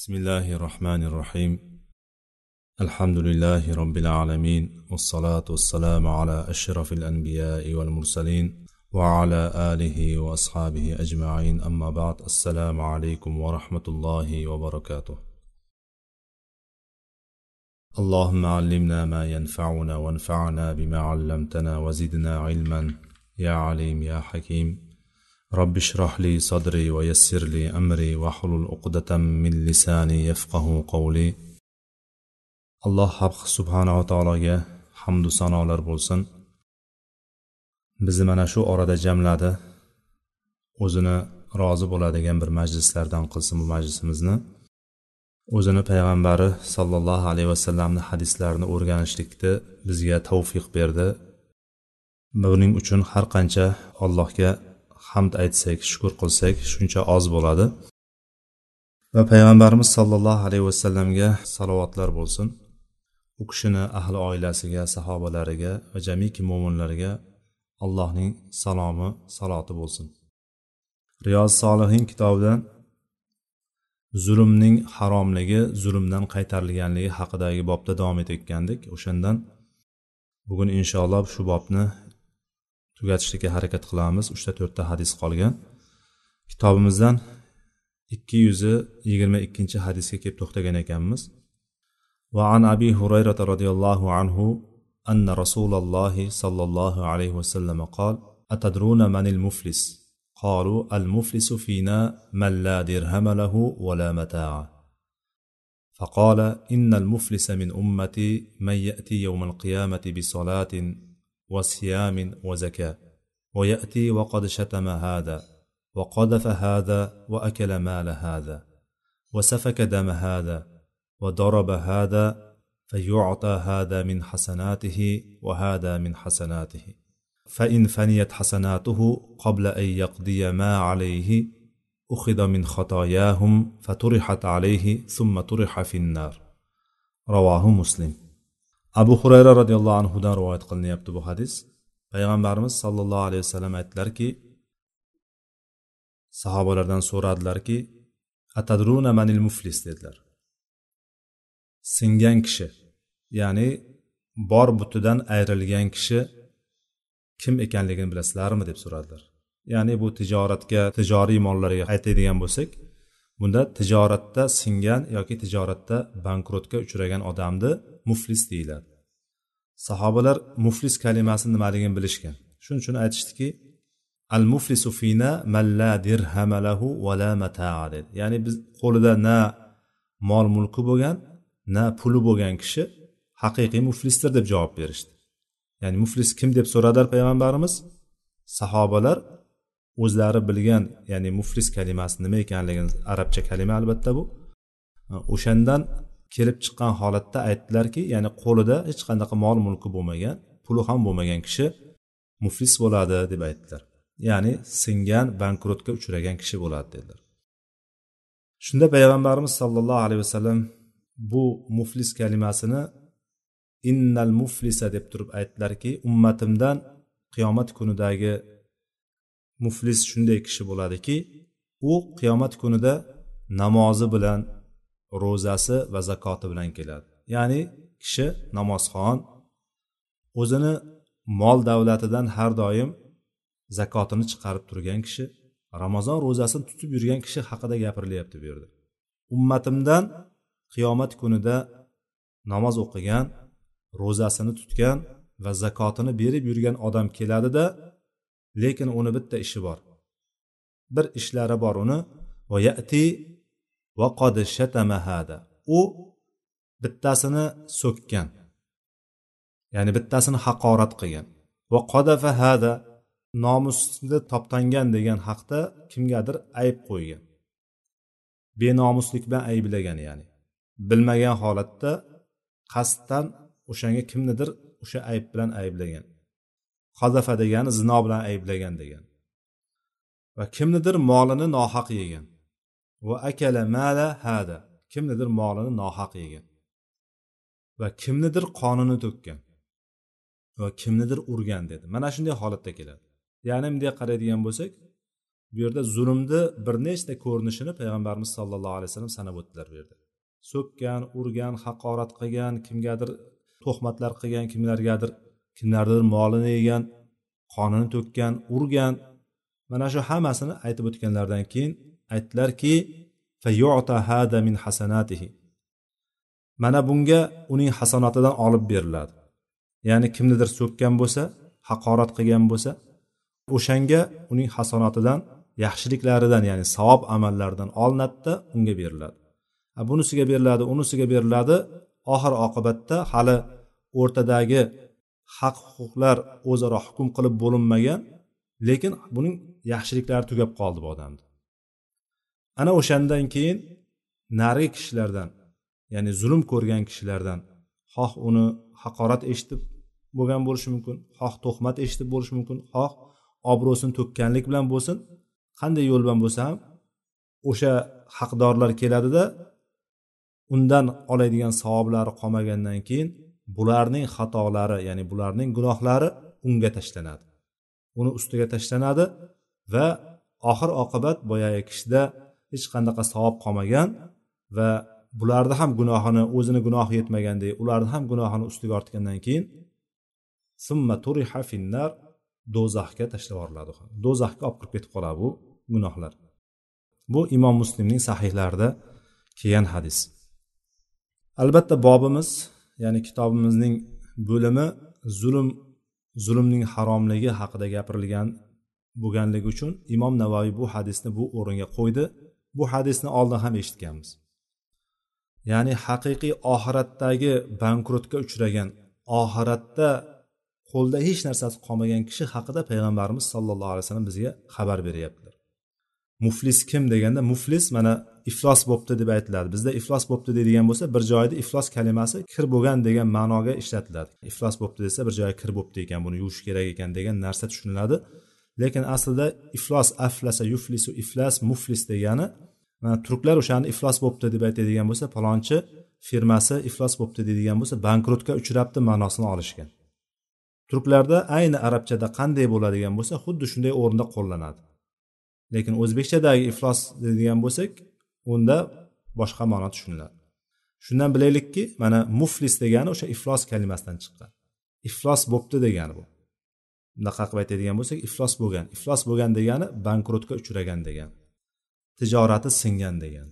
بسم الله الرحمن الرحيم الحمد لله رب العالمين والصلاة والسلام على أشرف الأنبياء والمرسلين وعلى آله وأصحابه أجمعين أما بعد السلام عليكم ورحمة الله وبركاته اللهم علمنا ما ينفعنا وانفعنا بما علمتنا وزدنا علما يا عليم يا حكيم رب اشرح لي صدري ويسر لي أمري واحلل عقدة من لساني يفقه قولي alloh haq subhanava taologa hamdu sanolar bo'lsin bizni mana shu orada jamladi o'zini rozi bo'ladigan bir majlislardan qilsin bu majlisimizni o'zini payg'ambari sollallohu alayhi vasallamni hadislarini o'rganishlikni bizga tavfiq berdi buning uchun har qancha allohga hamd aytsak shukur qilsak shuncha oz bo'ladi. Va payg'ambarimiz sollallohu alayhi vasallamga salovatlar bo'lsin. U kishini ahli oilasiga sahobalariga va jamiki mo'minlarga allohning salomi saloti bo'lsin. Riyoz solihin kitobidan zulmning haromligi zulmdan qaytarilganligi haqidagi bobda davom etayotgandik. O'shandan bugun inshaalloh shu bobni tugatishlikka harakat qilamiz uchta to'rtta hadis qolgan kitobimizdan ikki yuz yigirma ikkinchi hadisga kelib to'xtagan ekanmiz وعن أبي هريرة رضي الله عنه أن رسول الله صلى الله عليه وسلم قال أتدرون من المفلس قالوا المفلس فينا من لا درهم له ولا متاع فقال إن المفلس من أمتي من يأتي يوم القيامة بصلاة وصيام وزكاة. ويأتي وقد شتم هذا وقذف هذا وأكل مال هذا وسفك دم هذا وضرب هذا فيعطى هذا من حسناته وهذا من حسناته. فإن فنيت حسناته قبل أن يقضي ما عليه أخذ من خطاياهم فطرحت عليه ثم طرح في النار. رواه مسلم. Abu xurayra roziyallohu anhudan rivoyat qilinyapti bu hadis. Payg'ambarimiz sollallohu alayhi vasallam aytdilarki sahobalardan so'radilarki atadruna manil muflis? dedilar. Singan kishi ya'ni bor butidan ayrilgan kishi kim ekanligini bilasizlarmi? deb so'radilar. Ya'ni bu tijoratga tijoriy mollarga aytadigan bo'lsak bunda tijoratda singan yoki tijoratda bankrotga uchragan odamni muflis deyiladi. Sahobalar muflis kalimasini nimaligini bilishgan. Shuning uchun aytishdiki al muflisu fina malla dirhamalahu va la mataa dedi. Ya'ni biz qo'lida na mol mulki bo'lgan na puli bo'lgan kishi haqiqiy muflisdir deb javob berishdi. Ya'ni muflis kim deb so'radilar payg'ambarimiz? Sahobalar o'zlari bilgan ya'ni muflis kalimasi nima ekanligini arabcha kalima albatta bu. O'shandan kelib chiqqan holatda aytdilarki ya'ni qo'lida hech qanaqa mol mulki bo'lmagan puli ham bo'lmagan kishi muflis bo'ladi deb aytdilar. Ya'ni singan bankrotga uchragan kishi bo'ladi dedilar. Shunda payg'ambarimiz sollallohu alayhi vasallam bu muflis kalimasini innal muflisa deb turib aytdilarki ummatimdan qiyomat kunidagi muflis shunday kishi bo'ladiki u qiyomat kunida namozi bilan ro'zasi va zakoti bilan keladi. Ya'ni kishi namozxon o'zini mol davlatidan har doim zakotini chiqarib turgan kishi ramazon ro'zasini tutib yurgan kishi haqida gapirilyapti bu yerda. Ummatimdan qiyomat kunida namoz o'qigan ro'zasini tutgan va zakotini berib yurgan odam keladida lekin uni bitta ishi bor. Bir ishlari bor uni va yati va qod shatamahada u bittasini so'kkan. Ya'ni bittasini haqorat qilgan. Va qodafa hada nomusni toptangan degan haqda kimgadir ayb qo'ygan. Benomuslik bilan ayblagan ya'ni bilmagan holatda qasddan o'shanga kimnidir o'sha ayb bilan ayblagan. Qodafa degani zino bilan ayblagan degan. Va kimnidir molini nohaq yegan. Va akala mala hada. Kimnidir molini nohaq yegan va kimnidir qonini to'kkan va kimnidir urgan dedi. Mana shunday holatda keladi. Ya'ni bunday qaraydigan bo'lsak bu yerda zulmni bir nechta ko'rinishini payg'ambarimiz sollallohu alayhi vasallam sanab o'tdilar bu yerda. So'kkan urgan haqorat qilgan kimgadir tuhmatlar qilgan kimlargadir kimlardir molini yegan qonini to'kkan urgan mana shu hammasini aytib o'tganlaridan keyin aytdilarki min hasanatihi. Mana bunga uning hasanatidan olib beriladi. Ya'ni kimnidir so'kkan bo'lsa haqorat qilgan bo'lsa o'shanga uning hasanatidan yaxshiliklaridan ya'ni savob amallaridan olinadida unga beriladi. Bunisiga beriladi unisiga beriladi. Oxir oqibatda hali o'rtadagi haq huquqlar o'zaro hukm qilib bo'linmagan lekin buning yaxshiliklari tugab qoldi bu odamni ana o'shandan keyin narigi kishilardan ya'ni zulm ko'rgan kishilardan xoh uni haqorat eshitib bo'lgan bo'lishi mumkin xoh tuhmat eshitib bo'lishi mumkin xoh obro'sini to'kkanlik bilan bo'lsin. Qanday yo'l bilan bo'lsa ham o'sha haqdorlar keladida undan oladigan savoblari qolmagandan keyin bularning xatolari ya'ni bularning gunohlari unga tashlanadi. Uni ustiga tashlanadi va oxir oqibat boyagi kishida hech qanaqa savob qolmagan va bularni ham gunohini o'zini gunohi yetmagandek ularni ham gunohini ustiga ortgandan keyin summa turiha finnar do'zaxga tashlab yuboriladi do'zaxga olib kirib ketib qoladi bu gunohlar. Bu imom muslimning sahihlarida kelgan hadis. Albatta bobimiz ya'ni kitobimizning bo'limi zulm zulmning haromligi haqida gapirilgan bo'lganligi uchun imom navoiy bu hadisni bu o'ringa qo'ydi. Bu hadisni oldin ham eshitganmiz. Ya'ni haqiqiy oxiratdagi bankrotga uchragan oxiratda qo'lda hech narsasi qolmagan kishi haqida payg'ambarimiz sollallohu alayhi vasallam bizga xabar beryaptilar. Muflis kim deganda muflis mana iflos bo'pti deb aytiladi. Bizda iflos bo'pti deydigan bo'lsa bir joyda iflos kalimasi kir bo'lgan degan ma'noga ishlatiladi. Iflos bo'pti desa bir joyga kir bo'pti ekan buni yuvish kerak ekan degan narsa tushuniladi. Lekin aslida iflos aflasa yuflisu iflas muflis degani mana turklar o'shani iflos bo'libdi deb aytadigan bo'lsa palonchi firmasi iflos bo'libdi deydigan bo'lsa bankrotga uchrabdi ma'nosini olishgan turklarda ayni arabchada qanday bo'ladigan bo'lsa xuddi shunday o'rinda qo'llanadi. Lekin o'zbekchadagi iflos deydigan bo'lsak unda boshqa ma'no tushuniladi. Shundan bilaylikki mana muflis degani o'sha iflos kalimasidan chiqqan. Iflos bo'pti degani bu. Bunaqa qilib aytadigan bo'lsak iflos bo'lgan. Iflos bo'lgan degani bankrotga uchragan degan tijorati singan degan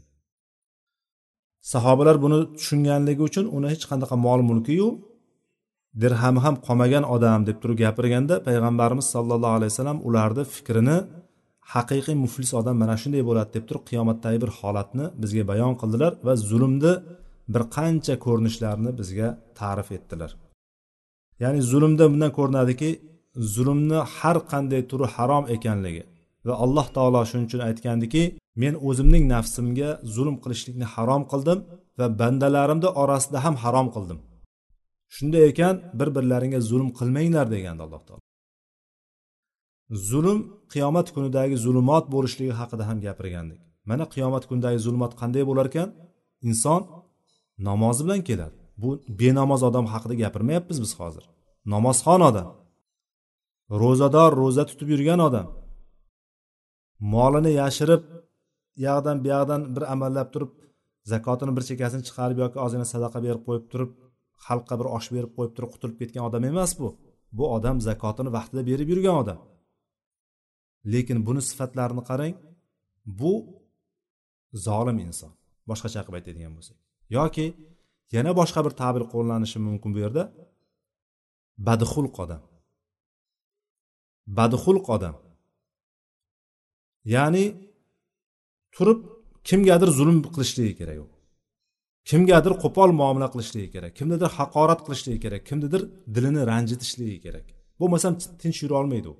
sahobalar buni tushunganligi uchun uni hech qanaqa mol mulkiyu dirhami ham qolmagan odam deb turib gapirganda payg'ambarimiz sollallohu alayhi vasallam ularni fikrini haqiqiy muflis odam mana shunday bo'ladi deb turib qiyomatdagi bir holatni bizga bayon qildilar va zulmni bir qancha ko'rinishlarini bizga ta'rif etdilar. Ya'ni zulmda bundan ko'rinadiki zulmni har qanday turi harom ekanligi va alloh taolo shuning uchun aytgandiki men o'zimning nafsimga zulm qilishlikni harom qildim va bandalarimni orasida ham harom qildim. Shunday ekan bir birlaringga zulm qilmanglar degandi alloh taolo. Zulm qiyomat kunidagi zulmot bo'lishligi haqida ham gapirgandik. Mana qiyomat kunidagi zulmat qanday bo'lar ekan? Inson namozi bilan keladi. Bu benamoz odam haqida gapirmayapmiz biz hozir. Namozxon odam. Ro'zador ro'za tutib yurgan odam. Molini yashirib u yoqdan bu yoqdan bir amallab turib zakotini bir chekkasini chiqarib yoki ozgina sadaqa berib qo'yib turib xalqqa bir osh berib qo'yib turib qutulib ketgan odam emas bu. Bu odam zakotini vaqtida berib yurgan odam. Lekin buni sifatlarini qarang bu zolim inson. Boshqacha qilib aytadigan bo'lsak. Yoki yana boshqa bir ta'bir qo'llanishi mumkin bu yerda. Badxulq odam. Badxulq odam. Ya'ni turib kimgadir zulm qilishligi kerak u. Kimgadir qo'pol muomala qilishligi kerak kimnidir haqorat qilishligi kerak kimnidir dilini ranjitishligi kerak. Bo'lmasam tinch yura olmaydi u.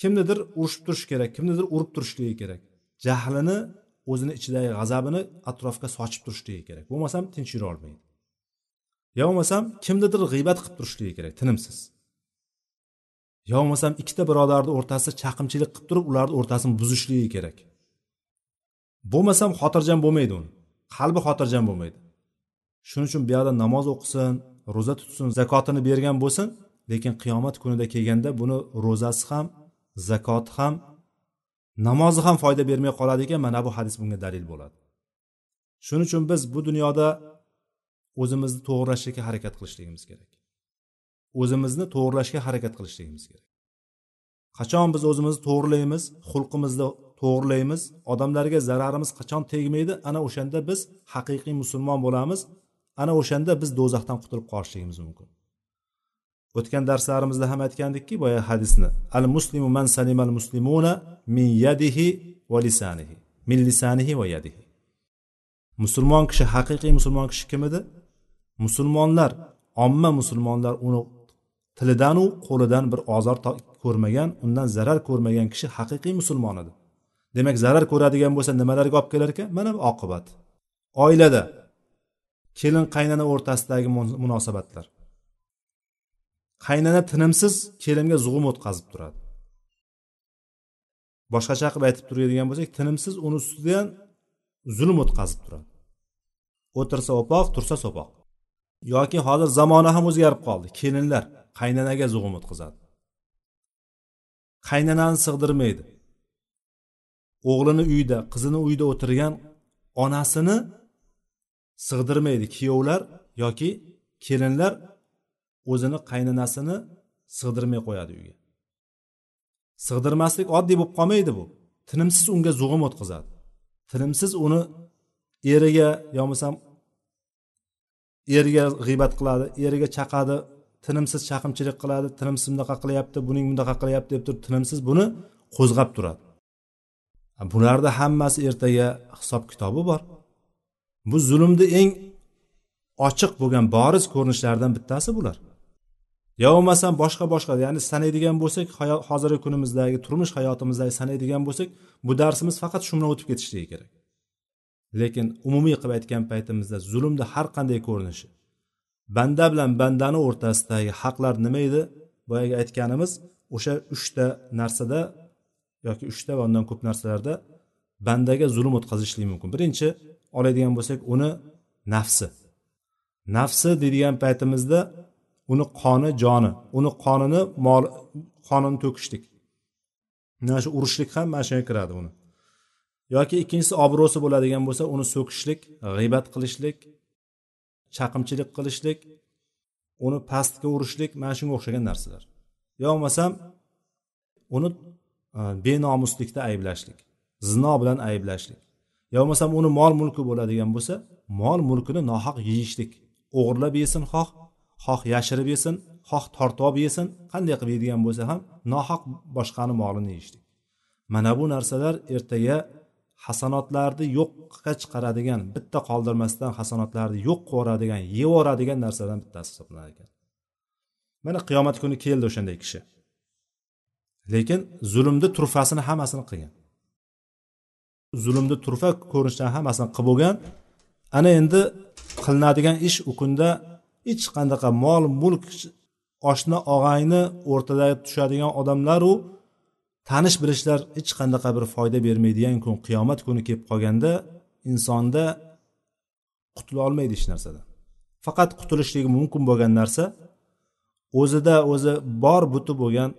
Kimnidir urushib turish kerak kimnidir urib turishligi kerak. Jahlini o'zini ichidagi g'azabini atrofga sochib turishligi kerak. Bo'lmasam tinch yura olmaydi. Yo bo'lmasam kimnidir g'iybat qilib turishligi kerak tinimsiz. Yo bo'lmasam ikkita birodarni o'rtasida chaqimchilik qilib turib ularni o'rtasini buzishligi kerak. Bo'lmasam xotirjam bo'lmaydi uni. Qalbi xotirjam bo'lmaydi. Shuning uchun bu yoqda namoz o'qisin ro'za tutsin zakotini bergan bo'lsin lekin qiyomat kunida kelganda buni ro'zasi ham zakoti ham namozi ham foyda bermay qoladi ekan mana bu hadis bunga dalil bo'ladi. Shuning uchun biz bu dunyoda o'zimizni to'g'irlashlikka harakat qilishligimiz kerak. O'zimizni to'g'irlashga harakat qilishligimiz kerak. Qachon biz o'zimizni to'g'irlaymiz xulqimizni to'g'irlaymiz odamlarga zararimiz qachon tegmaydi ana o'shanda biz haqiqiy musulmon bo'lamiz ana o'shanda biz do'zaxdan qutulib qolishligimiz mumkin. O'tgan darslarimizda ham aytgandikki boya hadisni al muslimu man salimal muslimuna min yadihi va lisanihi. Min lisanihi va yadihi. Musulmon kishi haqiqiy musulmon kishi kim edi? Musulmonlar omma musulmonlar uni tilidanu qo'lidan bir ozor ko'rmagan undan zarar ko'rmagan kishi haqiqiy musulmon edi. Demak zarar ko'radigan bo'lsa nimalarga olib kelar ekan? Mana bu oqibat. Oilada kelin qaynona o'rtasidagi munosabatlar. Qaynona tinimsiz kelinga zug'um o'tkazib turadi. Boshqacha qilib aytib turadigan bo'lsak tinimsiz uni ustidan zulm o'tkazib turadi. O'tirsa o'poq tursa so'poq. Yoki hozir zamona ham o'zgarib qoldi. Kelinlar qaynonaga zug'um o'tkazadi. Qaynonani sig'dirmaydi. O'g'lini uyda qizini uyda o'tirgan onasini sig'dirmaydi. Kuyovlar yoki kelinlar o'zini qaynonasini sig'dirmay qo'yadi uyga. Sig'dirmaslik oddiy bo'lib qolmaydi bu. Tinimsiz unga zug'um o'tkazadi. Tinimsiz uni eriga yo bo'lmasam eriga g'iybat qiladi eriga chaqadi tinimsiz chaqimchilik qiladi tinimsiz bunaqa qilyapti buning bunaqa qilyapti deb turib tinimsiz buni qo'zg'ab turadi. Bularni hammasi ertaga hisob kitobi bor. Bu zulmni eng ochiq bo'lgan boriz ko'rinishlaridan bittasi bular. Yo bo'lmasam boshqa boshqa ya'ni sanaydigan bo'lsak hozirgi kunimizdagi turmush hayotimizdagi sanaydigan bo'lsak bu darsimiz faqat shu bilan o'tib ketishligi kerak. Lekin umumiy qilib aytgan paytimizda zulmni har qanday ko'rinishi banda bilan bandani o'rtasidagi haqlar nima edi? Boyagi aytganimiz o'sha uchta narsada yoki uchta va undan ko'p narsalarda bandaga zulm o'tkazishligi mumkin. Birinchi oladigan bo'lsak uni nafsi. Nafsi deydigan paytimizda uni qoni joni. Uni qonini mol qonini to'kishlik. Mana shu urushlik ham mana shunga kiradi uni. Yoki ikkinchisi obro'si bo'ladigan bo'lsa uni so'kishlik g'iybat qilishlik chaqimchilik qilishlik uni pastga urishlik mana shunga o'xshagan narsalar. Yo bo'lmasam uni e, benomuslikda ayblashlik zino bilan ayblashlik. Yo bo'lmasam uni mol mulki bo'ladigan bo'lsa mol mulkini nohaq yeyishlik. O'g'irlab yesin xoh xoh yashirib yesin xoh tortib olib yesin qanday qilib yeydigan bo'lsa ham nohaq boshqani molini yeyishlik. Mana bu narsalar ertaga hasanotlarni yo'qqa chiqaradigan bitta qoldirmasdan hasanotlarni yo'q qilib yeb yuboradigan narsadan bittasi hisoblanar ekan. Mana qiyomat kuni keldi o'shanday kishi. Lekin zulmni turfasini hammasini qilgan. Zulmni turfa ko'rinishdan hammasini qilib bo'lgan ana endi qilinadigan ish u kunda hech qanaqa mol mulk oshna og'ayni o'rtada tushadigan odamlaru tanish bilishlar hech qanaqa bir foyda bermaydigan kun qiyomat kuni kelib qolganda insonda qutula olmaydi hech narsadan. Faqat qutulishligi mumkin bo'lgan narsa o'zida o'zi bor buti bo'lgan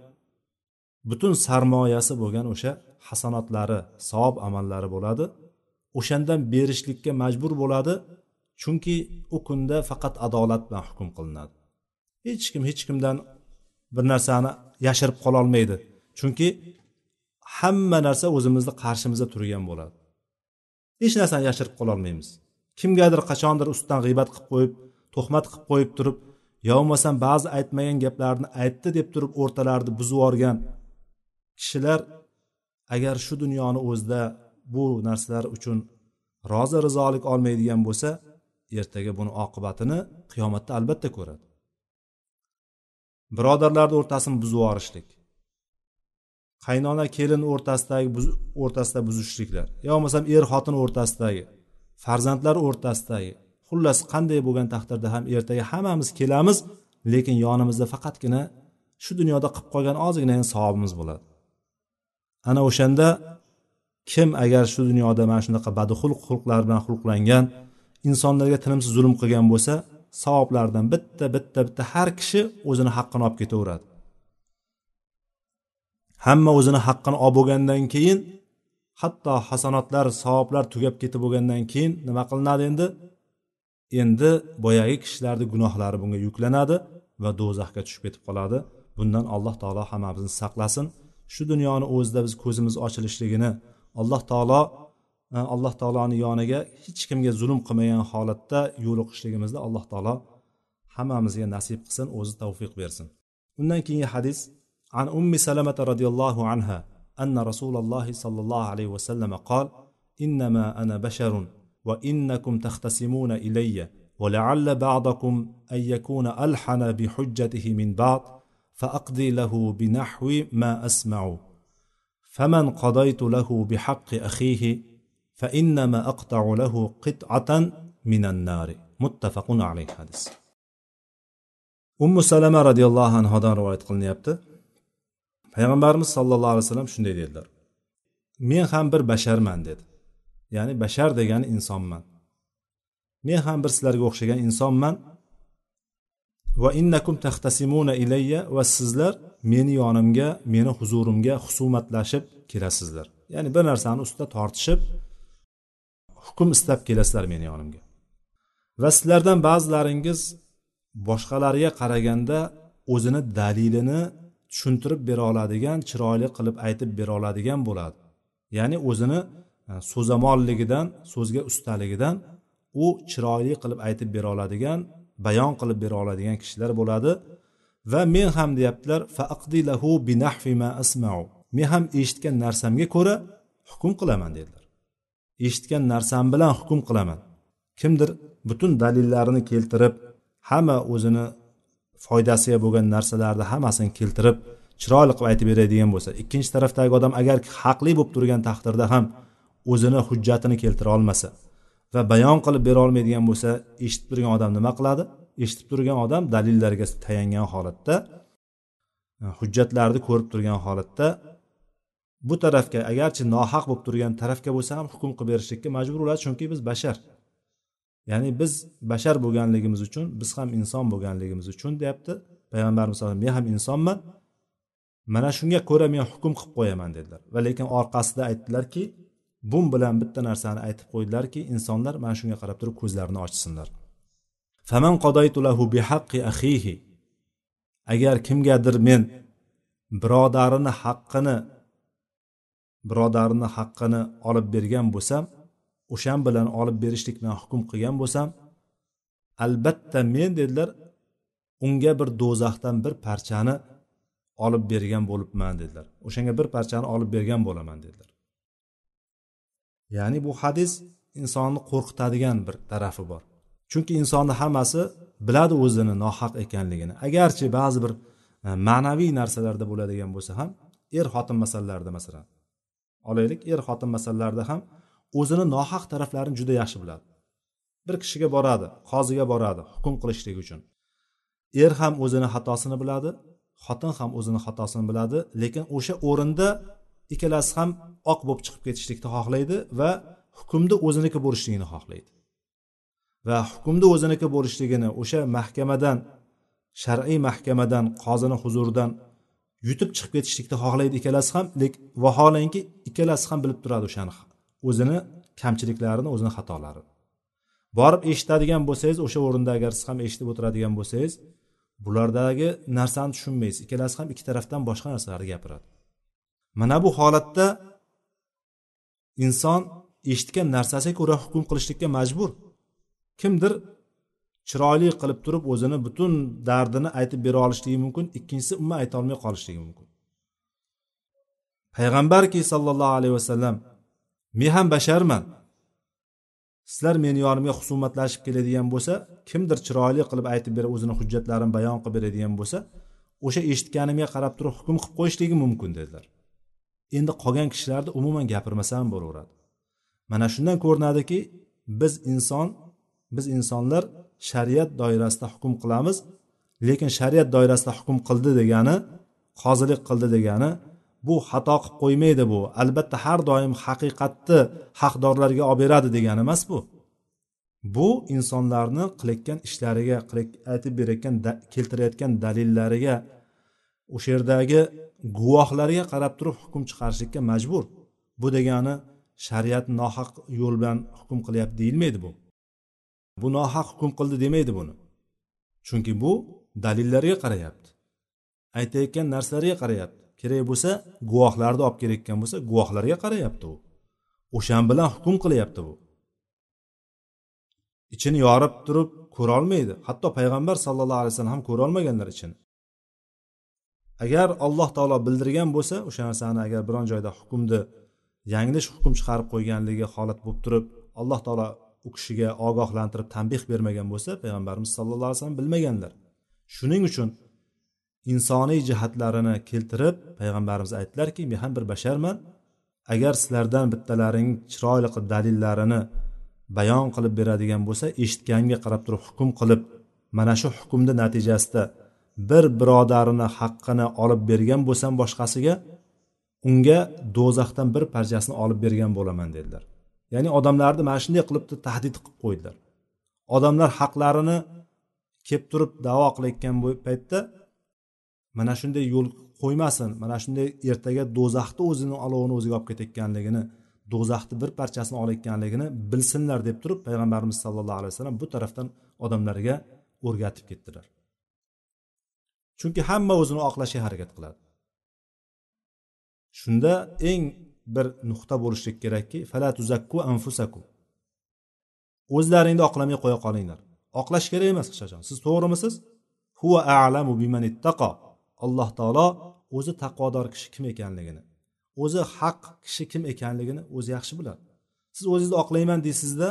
butun sarmoyasi bo'lgan o'sha hasanotlari savob amallari bo'ladi. O'shandan berishlikka majbur bo'ladi chunki u kunda faqat adolat bilan hukm qilinadi. Hech kim hech kimdan bir narsani yashirib qololmaydi chunki hamma narsa o'zimizni qarshimizda turgan bo'ladi. Hech narsani yashirib qololmaymiz. Kimgadir qachondir ustidan g'iybat qilib qo'yib tuhmat qilib qo'yib turib yo bo'lmasam ba'zi aytmagan gaplarni aytdi deb turib o'rtalarni buzib yuborgan kishilar agar shu dunyoni o'zida bu narsalar uchun rozi rizolik olmaydigan bo'lsa ertaga buni oqibatini qiyomatda albatta ko'radi. Birodarlarni o'rtasini buzib yuborishlik. Qaynona kelin o'rtasidagi o'rtasida buzishliklar. Yo bo'lmasam er xotin o'rtasidagi farzandlar o'rtasidagi xullas qanday bo'lgan taqdirda ham ertaga hammamiz kelamiz lekin yonimizda faqatgina shu dunyoda qilib qolgan ozgina savobimiz bo'ladi. Ana o'shanda kim agar shu dunyoda mana shunaqa badxulq xulqlar bilan xulqlangan insonlarga tinimsiz zulm qilgan bo'lsa savoblardan bitta bitta bitta har kishi o'zini haqqini olib ketaveradi. Hamma o'zini haqqini olib bo'lgandan keyin hatto hasanotlar savoblar tugab ketib bo'lgandan keyin nima qilinadi endi? Endi boyagi kishilarni gunohlari bunga yuklanadi va do'zaxga tushib ketib qoladi. Bundan alloh taolo hammamizni saqlasin. Shu dunyoni o'zida biz ko'zimiz ochilishligini alloh taolo e, alloh taoloni yoniga hech kimga zulm qilmagan holatda yo'liqishligimizni alloh taolo hammamizga nasib qilsin o'zi tavfiq bersin. Undan keyingi hadis. عن أم سلمة رضي الله عنها أن رسول الله صلى الله عليه وسلم قال إنما أنا بشر وإنكم تختصمون إلي ولعل بعضكم أن يكون ألحن بحجته من بعض فأقضي له بنحو ما أسمع. فمن قضيت له بحق أخيه فإنما أقطع له قطعة من النار. متفق عليه حدث أم سلمة رضي الله عنها anhodan rivoyat أبته payg'ambarimiz sollallohu alayhi vasallam shunday dedilar. Men ham bir basharman dedi. Ya'ni bashar degani insonman. Men ham bir sizlarga o'xshagan insonman. Va innakum taxtasimuna ilayya va sizlar meni yonimga meni huzurimga husumatlashib kelasizlar. Ya'ni bir narsani ustida tortishib hukm istab kelasizlar meni yonimga. Va sizlardan ba'zilaringiz boshqalarga qaraganda o'zini dalilini tushuntirib bera oladigan chiroyli qilib aytib bera oladigan bo'ladi. Ya'ni o'zini e, so'zamonligidan so'zamolligidan so'zga ustaligidan u chiroyli qilib aytib bera oladigan bayon qilib bera oladigan kishilar bo'ladi. Va men ham deyaptilar faqdilahu binahfi ma asmau. Men ham eshitgan narsamga ko'ra hukm qilaman dedilar. Eshitgan narsam bilan hukm qilaman. Kimdir butun dalillarini keltirib hamma o'zini foydasiga bo'lgan narsalarni hammasini keltirib chiroyli qilib aytib beradigan bo'lsa ikkinchi tarafdagi odam agar haqli bo'lib turgan taqdirda ham o'zini hujjatini keltira olmasa va bayon qilib bera olmaydigan bo'lsa eshitib turgan odam nima qiladi? Eshitib turgan odam dalillarga tayangan holatda e, hujjatlarni ko'rib turgan holatda bu tarafga agarchi nohaq bo'lib turgan tarafga bo'lsa ham hukm qilib berishlikka majbur bo'ladi chunki biz bashar. Ya'ni biz bashar bo'lganligimiz uchun biz ham inson bo'lganligimiz uchun deyapti. Payg'ambarimiz alayhi men ham insonman. Mana shunga ko'ra men hukm qilib qo'yaman dedilar. Va lekin orqasida aytdilarki bum bilan bitta narsani aytib qo'ydilarki insonlar mana shunga qarab turib ko'zlarini ochsinlar. Faman lahu bihaqqi axihi agar kimgadir men birodarini haqqini birodarini haqqini olib bergan bo'lsam o'shan bilan olib berishlik bilan hukm qilgan bo'lsam albatta men dedilar unga bir do'zaxdan bir parchani olib bergan bo'libman dedilar. O'shanga bir parchani olib bergan bo'laman dedilar. Ya'ni bu hadis insonni qo'rqitadigan bir tarafi bor. Chunki insonni hammasi biladi o'zini nohaq ekanligini. Agarchi ba'zi bir e, ma'naviy narsalarda bo'ladigan bo'lsa ham er xotin masalalarida masalan olaylik er xotin masalalarida ham o'zini nohaq taraflarini juda yaxshi biladi. Bir kishiga boradi qoziga boradi hukm qilishlik uchun. Er ham o'zini xatosini biladi xotin ham o'zini xatosini biladi lekin o'sha o'rinda ikkalasi ham oq bo'lib chiqib ketishlikni xohlaydi va hukmni o'ziniki bo'lishligini xohlaydi. Va hukmni o'ziniki bo'lishligini o'sha mahkamadan shar'iy mahkamadan qozini huzuridan yutib chiqib ketishlikni xohlaydi ikkalasi ham lekin vaholanki ikkalasi ham bilib turadi o'shani o'zini kamchiliklarini o'zini xatolarini. Borib eshitadigan bo'lsangiz o'sha o'rinda agar siz ham eshitib o'tiradigan bo'lsangiz bulardagi narsani tushunmaysiz. Ikkalasi ham ikki tarafdan boshqa narsalarni gapiradi. Mana bu holatda inson eshitgan narsasiga ko'ra hukm qilishlikka majbur. Kimdir chiroyli qilib turib o'zini butun dardini aytib bera olishligi mumkin ikkinchisi umuman aytolmay qolishligi mumkin. Payg'ambarki sollallohu alayhi vasallam men ham basharman. Sizlar meni yonimga husumatlashib keladigan bo'lsa kimdir chiroyli qilib aytib berib o'zini hujjatlarini bayon qilib beradigan bo'lsa o'sha eshitganimga qarab turib hukm qilib qo'yishligi mumkin dedilar. Endi qolgan kishilarni umuman gapirmasa ham bo'laveradi. Mana shundan ko'rinadiki biz inson biz insonlar shariat doirasida hukm qilamiz lekin shariat doirasida hukm qildi degani qozilik qildi degani bu xato qilib qo'ymaydi bu. Albatta har doim haqiqatni haqdorlarga olib beradi degani emas bu. Bu insonlarni qilayotgan ishlariga aytib berayotgan keltirayotgan dalillariga o'sha yerdagi guvohlarga qarab turib hukm chiqarishlikka majbur. Bu degani shariat nohaq yo'l bilan hukm qilyapti deyilmaydi bu. Bu nohaq hukm qildi demaydi buni. Chunki bu dalillarga qarayapti. Aytayotgan narsalarga qarayapti. Kerak bo'lsa guvohlarni olib kelayotgan bo'lsa guvohlarga qarayapti u. O'shan bilan hukm qilyapti bu. Ichini yorib turib ko'rolmaydi. Hatto payg'ambar sallallohu alayhi vasallam ham ko'rolmaganlar ichini. Agar alloh taolo bildirgan bo'lsa o'sha narsani agar biron joyda hukmni yanglish hukm chiqarib qo'yganligi holat bo'lib turib alloh taolo u kishiga ogohlantirib tanbeh bermagan bo'lsa payg'ambarimiz sallallohu alayhi vasallam bilmaganlar. Shuning uchun insoniy jihatlarini keltirib payg'ambarimiz aytdilarki men ham bir basharman. Agar sizlardan bittalaring chiroyli qilib dalillarini bayon qilib beradigan bo'lsa eshitganga qarab turib hukm qilib mana shu hukmni natijasida bir birodarini haqqini olib bergan bo'lsam boshqasiga unga do'zaxdan bir parchasini olib bergan bo'laman dedilar. Ya'ni odamlarni mana shunday qilib tahdid qilib qo'ydilar. Odamlar haqlarini kelib turib davo qilayotgan paytda mana shunday yo'l qo'ymasin mana shunday ertaga do'zaxni o'zini olovini o'ziga olib ketayotganligini do'zaxni bir parchasini olayotganligini bilsinlar deb turib payg'ambarimiz sallallohu alayhi vasallam bu tarafdan odamlarga o'rgatib ketdilar. Chunki hamma o'zini oqlashga harakat qiladi. Shunda eng bir nuqta bo'lishi kerakki fala tuzakku anfusaku o'zlaringni oqlamay qo'ya qolinglar. Oqlash kerak emas hech qachon siz to'g'rimisiz? Huva a'lamu biman ittaqo alloh taolo o'zi taqvodor kishi kim ekanligini o'zi haq kishi kim ekanligini o'zi yaxshi biladi. Siz o'zingizni oqlayman deysizda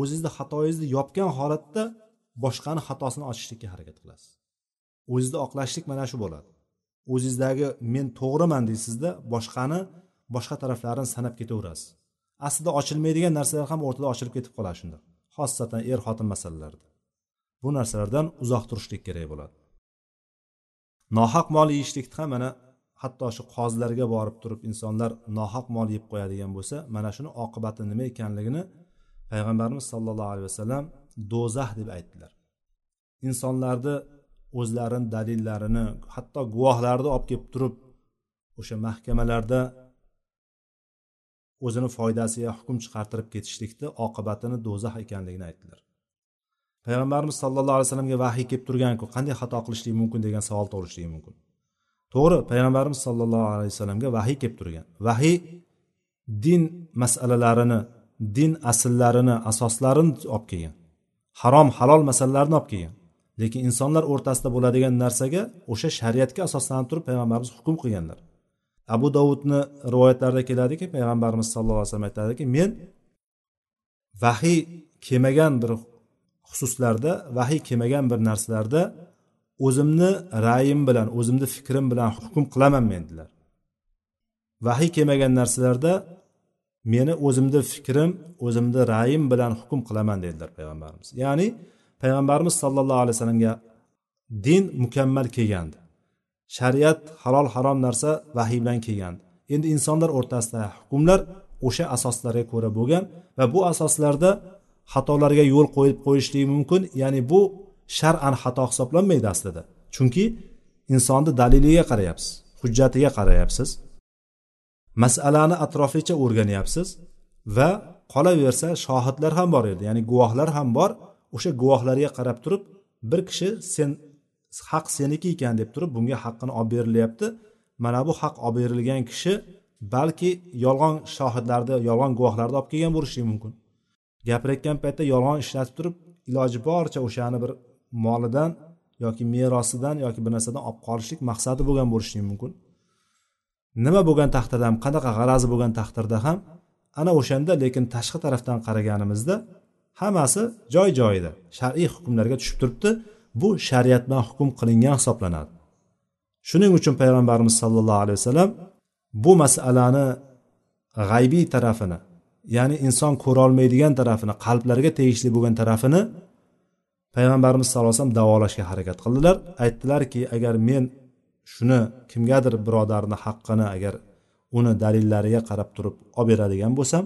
o'zingizni xatoyingizni yopgan holatda boshqani xatosini ochishlikka harakat qilasiz. O'zizni oqlashlik mana shu bo'ladi. O'zingizdagi men to'g'riman deysizda boshqani boshqa taraflarini sanab ketaverasiz. Aslida ochilmaydigan narsalar ham o'rtada ochilib ketib qoladi shunda xosatan er xotin masalalarida. Bu narsalardan uzoq turishlik kerak bo'ladi. Nohaq mol yeyishlikni ham mana hatto shu qozilarga borib turib insonlar nohaq mol yeb qo'yadigan bo'lsa mana shuni oqibati nima ekanligini payg'ambarimiz sollallohu alayhi vasallam do'zax deb aytdilar. Insonlarni o'zlarini dalillarini hatto guvohlarni olib kelib turib o'sha mahkamalarda o'zini foydasiga hukm chiqartirib ketishlikni oqibatini do'zax ekanligini aytdilar. Payg'ambarimiz sallallohu alayhi vasallamga vahiy kelib turganku qanday xato qilishlik mumkin degan savol tug'ilishligi mumkin. To'g'ri payg'ambarimiz sollallohu alayhi vasallamga vahiy kelib turgan. Vahiy din masalalarini din asllarini asoslarini olib kelgan. Harom halol masalalarni olib kelgan. Lekin insonlar o'rtasida bo'ladigan narsaga o'sha shariatga asoslanib turib payg'ambarimiz hukm qilganlar. Abu dovudni rivoyatlarida keladiki payg'ambarimiz sallallohu alayhi vasallam aytadiki men vahiy kelmagan bir xususlarda vahiy kelmagan bir narsalarda o'zimni ra'yim bilan o'zimni fikrim bilan hukm qilaman men dedilar vahiy kelmagan narsalarda meni o'zimni fikrim o'zimni ra'yim bilan hukm qilaman dedilar payg'ambarimiz. Ya'ni payg'ambarimiz sollallohu alayhi vasallamga din mukammal kelgandi. Shariat halol harom narsa vahiy bilan kelgandi. Endi insonlar o'rtasida hukmlar o'sha asoslarga ko'ra bo'lgan va bu asoslarda xatolarga yo'l qo'yib qo'yishligi mumkin. Ya'ni bu shar'an xato hisoblanmaydi aslida. Chunki insonni daliliga qarayapsiz hujjatiga qarayapsiz masalani atroflicha o'rganyapsiz va qolaversa shohidlar ham bor edi. Ya'ni guvohlar ham bor. O'sha guvohlarga qarab turib bir kishi sen haq seniki ekan deb turib bunga haqqini olib berilyapti. Mana bu haq olib berilgan kishi balki yolg'on shohidlarni yolg'on guvohlarni olib kelgan bo'lishi mumkin. Gapirayotgan paytda yolg'on ishlatib turib iloji boricha o'shani bir molidan yoki merosidan yoki bir narsadan olib qolishlik maqsadi bo'lgan bo'lishi mumkin. Nima bo'lgan taqdirda ham qanaqa g'arazi bo'lgan taqdirda ham ana o'shanda lekin tashqi tarafdan qaraganimizda hammasi joy joyida shar'iy hukmlarga tushib turibdi. Bu shariat bilan hukm qilingan hisoblanadi. Shuning uchun payg'ambarimiz sollallohu alayhi vasallam bu masalani g'aybiy tarafini ya'ni inson ko'rolmaydigan tarafini qalblarga tegishli bo'lgan tarafini payg'ambarimiz sallallohu alayhi vasallam davolashga harakat qildilar aytdilarki agar men shuni kimgadir birodarni haqqini agar uni dalillariga qarab turib olib beradigan bo'lsam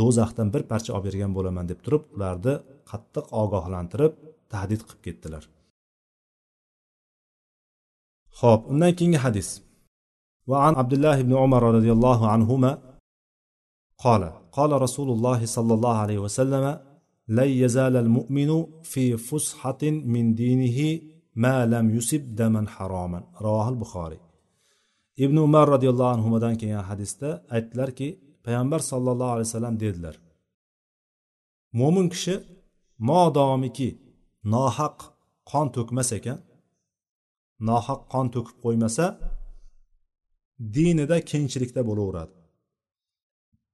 do'zaxdan bir parcha olib bergan bo'laman deb turib ularni qattiq ogohlantirib tahdid qilib ketdilar ho'p undan keyingi hadis وعن عبد الله بن عمر رضي الله عنهما قال قال رسول الله صلى الله عليه وسلم لن يزال المؤمن في فسحة من دينه ما لم يسب دما حراما رواه البخاري ibn umar roziyallohu anhudan kelgan hadisda aytdilarki payg'ambar sallallohu alayhi vasallam dedilar mo'min kishi modomiki nohaq qon to'kmas ekan nohaq qon to'kib qo'ymasa dinida kengchilikda bo'laveradi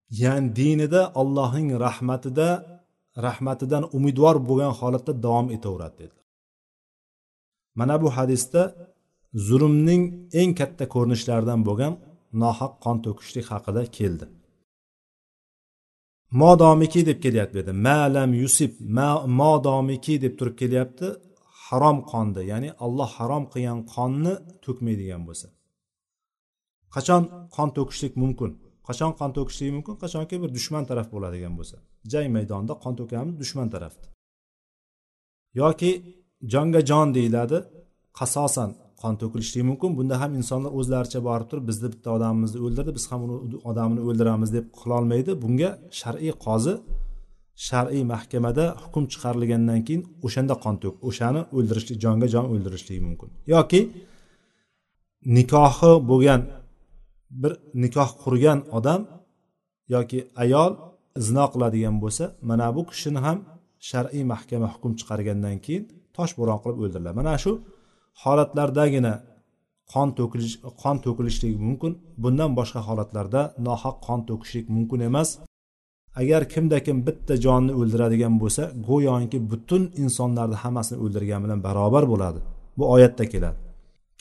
Ya'ni dinida allohning rahmatida rahmatidan umidvor bo'lgan holatda davom etaveradi dedilar. Mana bu hadisda zulmning eng katta ko'rinishlaridan bo'lgan nohaq qon to'kishlik haqida keldi. Modomiki deb kelyapti bu yerda. Malam yusib modomiki deb turib kelyapti. Harom qonni ya'ni alloh harom qilgan qonni to'kmaydigan bo'lsa. Qachon qon to'kishlik mumkin? Qachon qon to'kishligi mumkin? Qachonki bir dushman taraf bo'ladigan bo'lsa. Jang maydonida qon to'kamiz dushman tarafda yoki jonga jon deyiladi. Qasosan qon to'kilishligi mumkin. Bunda ham insonlar o'zlaricha borib turib bizni bitta odamimizni o'ldirdi biz ham uni odamini o'ldiramiz deb qilolmaydi bunga shar'iy qozi shar'iy mahkamada hukm chiqarilgandan keyin o'shanda qon to'k o'shani o'ldirishlik jonga jon o'ldirishligi mumkin. Yoki nikohi bo'lgan bir nikoh qurgan odam yoki ayol zino qiladigan bo'lsa mana bu kishini ham shar'iy mahkama hukm chiqargandan keyin tosh bo'ron qilib o'ldiriladi. Mana shu holatlardagina qon to'kilish qon to'kilishligi mumkin. Bundan boshqa holatlarda nohaq qon to'kishlik mumkin emas. Agar kimda kim bitta jonni o'ldiradigan bo'lsa go'yoki butun insonlarni hammasini o'ldirgan bilan barobar bo'ladi. Bu oyatda keladi.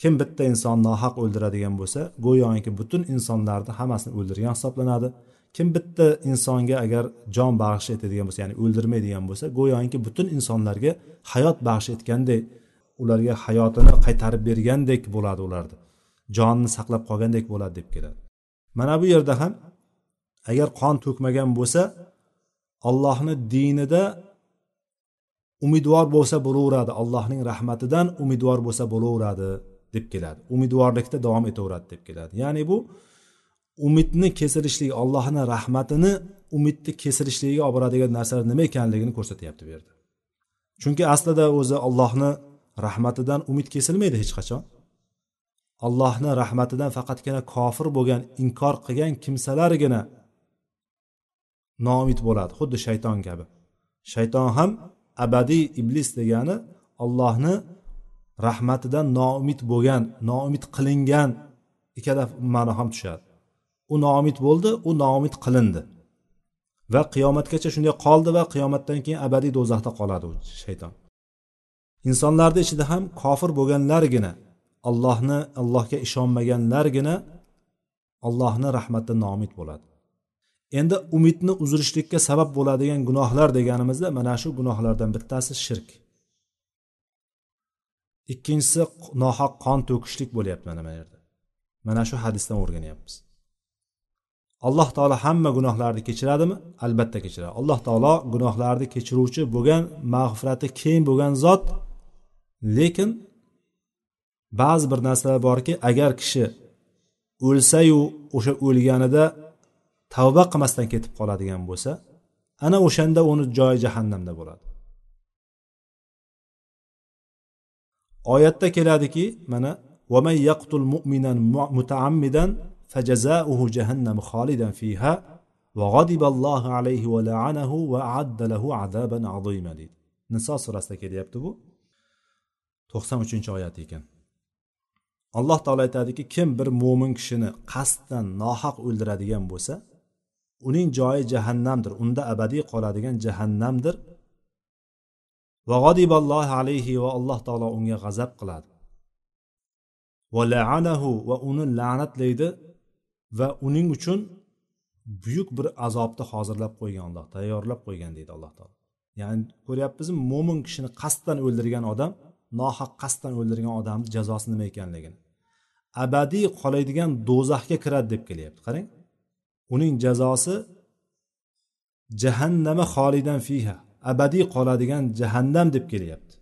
Kim bitta insonni nohaq o'ldiradigan bo'lsa go'yoki butun insonlarni hammasini o'ldirgan hisoblanadi. Kim bitta insonga agar jon bag'ish etadigan bo'lsa ya'ni o'ldirmaydigan bo'lsa go'yoki butun insonlarga hayot bag'ish etgandek ularga hayotini qaytarib bergandek bo'ladi ularni. Jonini saqlab qolgandek bo'ladi deb keladi. Mana bu yerda ham agar qon to'kmagan bo'lsa allohni dinida umidvor bo'lsa bo'laveradi. Allohning rahmatidan umidvor bo'lsa bo'laveradi. Deb keladi. Umidvorlikda davom etaveradi deb keladi. Ya'ni bu umidni kesilishligi allohni rahmatini umidni kesilishligiga olib boradigan narsalar nima ekanligini ko'rsatyapti bu yerda. Chunki aslida o'zi allohni rahmatidan umid kesilmaydi hech qachon. Allohni rahmatidan faqatgina kofir bo'lgan inkor qilgan kimsalargina noumid bo'ladi xuddi shayton kabi. Shayton ham abadiy iblis degani allohni rahmatidan noumid bo'lgan noumid qilingan ikkala ma'no ham tushadi. U noumid bo'ldi u noumid qilindi. Va qiyomatgacha shunday qoldi va qiyomatdan keyin abadiy do'zaxda qoladi u shayton. Insonlarni ichida ham kofir bo'lganlargina allohni allohga ishonmaganlargina allohni rahmatidan noumid bo'ladi. Endi umidni uzilishlikka sabab bo'ladigan gunohlar deganimizda mana shu gunohlardan bittasi shirk. Ikkinchisi nohaq qon to'kishlik bo'lyapti mana bu yerda. Mana shu hadisdan o'rganyapmiz. Alloh taolo hamma gunohlarni kechiradimi? Albatta kechiradi. Alloh taolo gunohlarni kechiruvchi bo'lgan mag'firati keng bo'lgan zot lekin ba'zi bir narsalar borki agar kishi o'lsayu o'sha o'lganida tavba qilmasdan ketib qoladigan bo'lsa ana o'shanda uni joyi jahannamda bo'ladi. oyatda keladiki mana ومن يقتل مؤمنا متعمدا فجزاؤه جهنم خالدا فيها وغضب الله عليه ولعنه وأعد له عذابا عظيما deydi niso surasida kelyapti bu to'qson uchinchi oyat ekan alloh taolo aytadiki kim bir mo'min kishini qasddan nohaq o'ldiradigan bo'lsa uning joyi jahannamdir unda abadiy qoladigan jahannamdir Va g'odiballohi alayhi va alloh taolo unga g'azab qiladi. Va laanahu va uni la'natlaydi va uning uchun buyuk bir azobni hozirlab qo'ygan alloh tayyorlab qo'ygan deydi alloh taolo. Ya'ni ko'ryapmizmi mo'min kishini qasddan o'ldirgan odam nohaq qasddan o'ldirgan odamni jazosi nima ekanligini. Abadiy qoladigan do'zaxga kiradi deb kelyapti. Qarang uning jazosi jahannama xolidan fiha. Abadiy qoladigan jahannam deb kelyapti.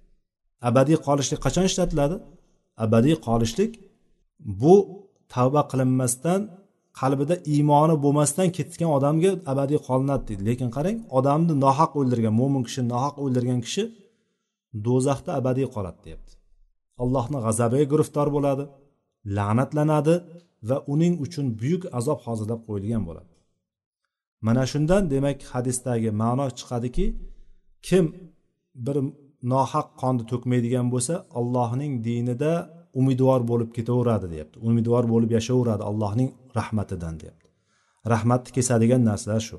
Abadiy qolishlik qachon ishlatiladi? Abadiy qolishlik bu tavba qilinmasdan qalbida iymoni bo'lmasdan ketgan odamga abadiy qolinadi deydi. Lekin qarang odamni nohaq o'ldirgan mo'min kishi nohaq o'ldirgan kishi do'zaxda abadiy qoladi deyapti. Allohni g'azabiga giriftor bo'ladi la'natlanadi va uning uchun buyuk azob hozirlab qo'yilgan bo'ladi. Mana shundan demak hadisdagi ma'no chiqadiki kim bir nohaq qonni to'kmaydigan bo'lsa allohning dinida umidvor bo'lib ketaveradi deyapti. Umidvor bo'lib yashayveradi allohning rahmatidan deyapti. Rahmatni kesadigan narsalar shu.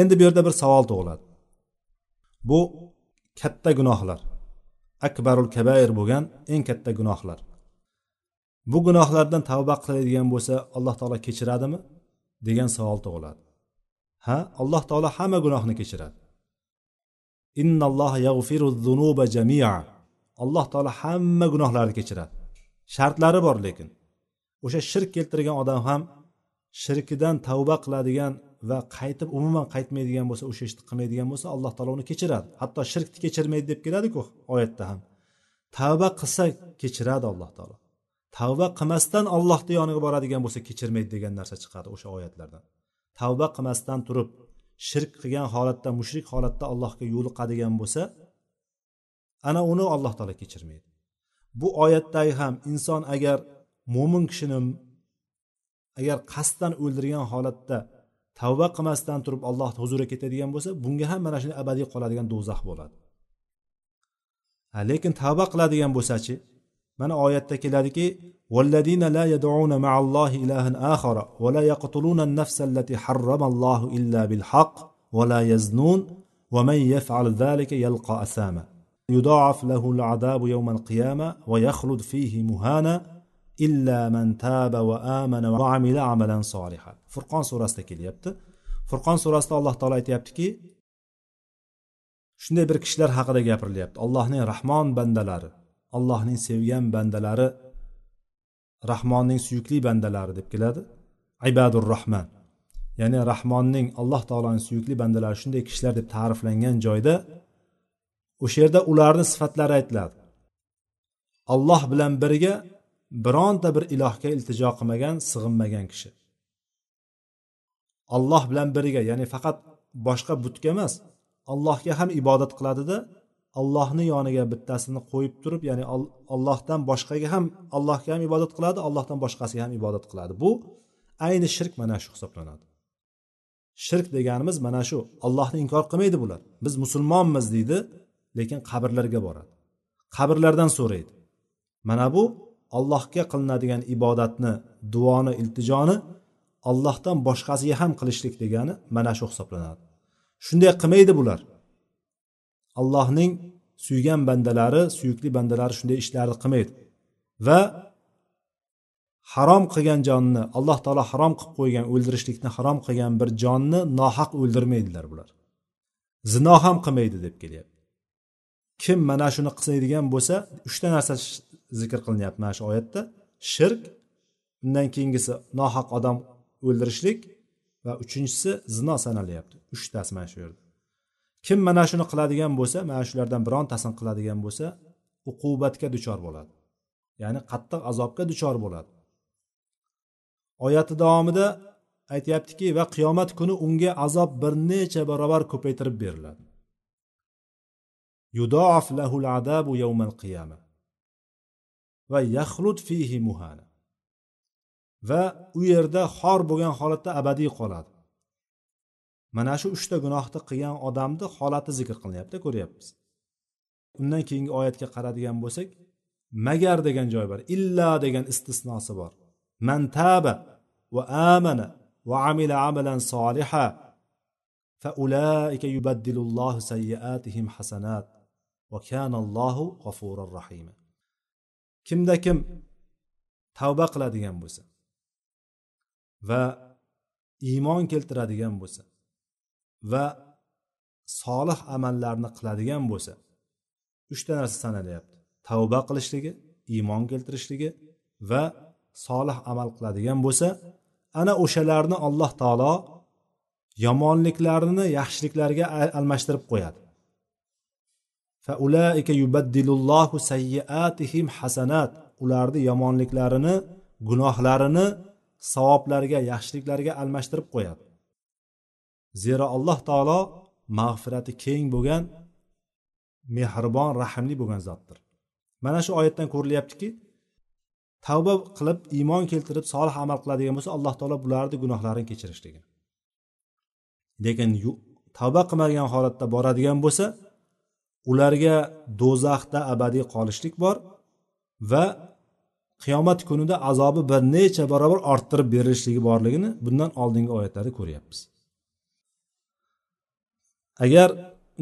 Endi bu yerda bir savol tug'iladi. Bu katta gunohlar akbarul kabair bo'lgan eng katta gunohlar. Bu gunohlardan tavba qiladigan bo'lsa alloh taolo kechiradimi? degan savol tug'iladi. Ha alloh taolo hamma gunohni kechiradi. Innalloh yag'firu zunuba jamia. Alloh taolo hamma gunohlarni kechiradi. Shartlari bor lekin o'sha shirk keltirgan odam ham shirkidan tavba qiladigan va qaytib umuman qaytmaydigan bo'lsa o'sha ishni qilmaydigan bo'lsa alloh taolo uni kechiradi. Hatto shirkni kechirmaydi deb keladiku oyatda ham. Tavba qilsa kechiradi alloh taolo. Tavba qilmasdan allohni yoniga boradigan bo'lsa kechirmaydi degan narsa chiqadi o'sha oyatlardan. Tavba qilmasdan turib shirk qilgan holatda mushrik holatda allohga yo'liqadigan bo'lsa ana uni alloh taolo kechirmaydi. Bu oyatdagi ham inson agar mo'min kishini agar qasddan o'ldirgan holatda tavba qilmasdan turib alloh huzuriga ketadigan bo'lsa bunga ham mana shunday abadiy qoladigan do'zax bo'ladi. Lekin tavba qiladigan bo'lsachi? Mana oyatda keladiki والذين لا يدعون مع الله إلها آخر ولا يقتلون النفس التي حرم الله إلا بالحق ولا يزنون ومن يفعل ذلك يلقى أثاما. يضاعف له العذاب يوم القيامة ويخلد فيه مهانا إلا من تاب وآمن وعمل عملا صالحا. فرقان سورة kelyapti furqon surasida alloh taolo aytyaptiki shunday bir kishilar haqida gapirilyapti allohning rahmon bandalari allohning sevgan bandalari rahmonning suyukli bandalari deb keladi. Ibadur rahman. Ya'ni rahmonning alloh taoloning suyukli bandalari shunday kishilar deb ta'riflangan joyda o'sha yerda ularni sifatlari aytiladi. Alloh bilan birga bironta bir ilohga iltijo qilmagan sig'inmagan kishi. Alloh bilan birga ya'ni faqat boshqa butga emas allohga ham ibodat qiladida allohni yoniga bittasini qo'yib turib ya'ni allohdan boshqaga ham allohga ham ibodat qiladi allohdan boshqasiga ham ibodat qiladi. Bu ayni shirk mana shu hisoblanadi. Shirk deganimiz mana shu allohni inkor qilmaydi bular. Biz musulmonmiz deydi lekin qabrlarga boradi. Qabrlardan so'raydi. Mana bu allohga qilinadigan ibodatni duoni iltijoni allohdan boshqasiga ham qilishlik degani mana shu hisoblanadi. Shunday qilmaydi bular. Allohning suygan bandalari suyukli bandalari shunday ishlarni qilmaydi. Va harom qilgan jonni alloh taolo harom qilib qo'ygan o'ldirishlikni harom qilgan bir jonni nohaq o'ldirmaydilar bular. Zino ham qilmaydi deb kelyapti. Kim mana shuni qilsaydigan bo'lsa uchta narsa zikr qilinyapti mana shu oyatda. Shirk undan keyingisi nohaq odam o'ldirishlik va uchinchisi zino sanalyapti uchtasi mana shu yerda. Kim mana shuni qiladigan bo'lsa mana shulardan birontasini qiladigan bo'lsa uqubatga duchor bo'ladi. Ya'ni qattiq azobga duchor bo'ladi. Oyati davomida aytyaptiki va qiyomat kuni unga azob bir necha barobar ko'paytirib beriladi. Yudoaf lahul adabu yawmal qiyama va yaxlud fihi muhana. Va u yerda xor bo'lgan holatda abadiy qoladi. Mana shu uchta gunohni qilgan odamni holati zikr qilinyapti ko'ryapmiz. Undan keyingi oyatga qaradigan bo'lsak magar degan joy bor illa degan istisnosi bor. Man taba va amana va amila amalan soliha fa ulaika yubaddilullohu sayyiatihim hasanat va kanallohu g'afurur rahima. Kimda kim tavba qiladigan bo'lsa va iymon keltiradigan bo'lsa va solih amallarni qiladigan bo'lsa uchta narsa sanalyapti. Tavba qilishligi iymon keltirishligi va solih amal qiladigan bo'lsa ana o'shalarni alloh taolo yomonliklarini yaxshiliklarga almashtirib qo'yadi. Sayyiatihim hasanat. Ularni yomonliklarini gunohlarini savoblarga yaxshiliklarga almashtirib qo'yadi. Zero alloh taolo mag'firati keng bo'lgan mehribon rahmli bo'lgan zotdir. Mana shu oyatdan ko'rilyaptiki tavba qilib iymon keltirib solih amal qiladigan bo'lsa alloh taolo bularni gunohlarini kechirishligi lekin tavba qilmagan holatda boradigan bo'lsa ularga do'zaxda abadiy qolishlik bor va qiyomat kunida azobi bir necha barobar orttirib berilishligi borligini bundan oldingi oyatlarda ko'ryapmiz. Agar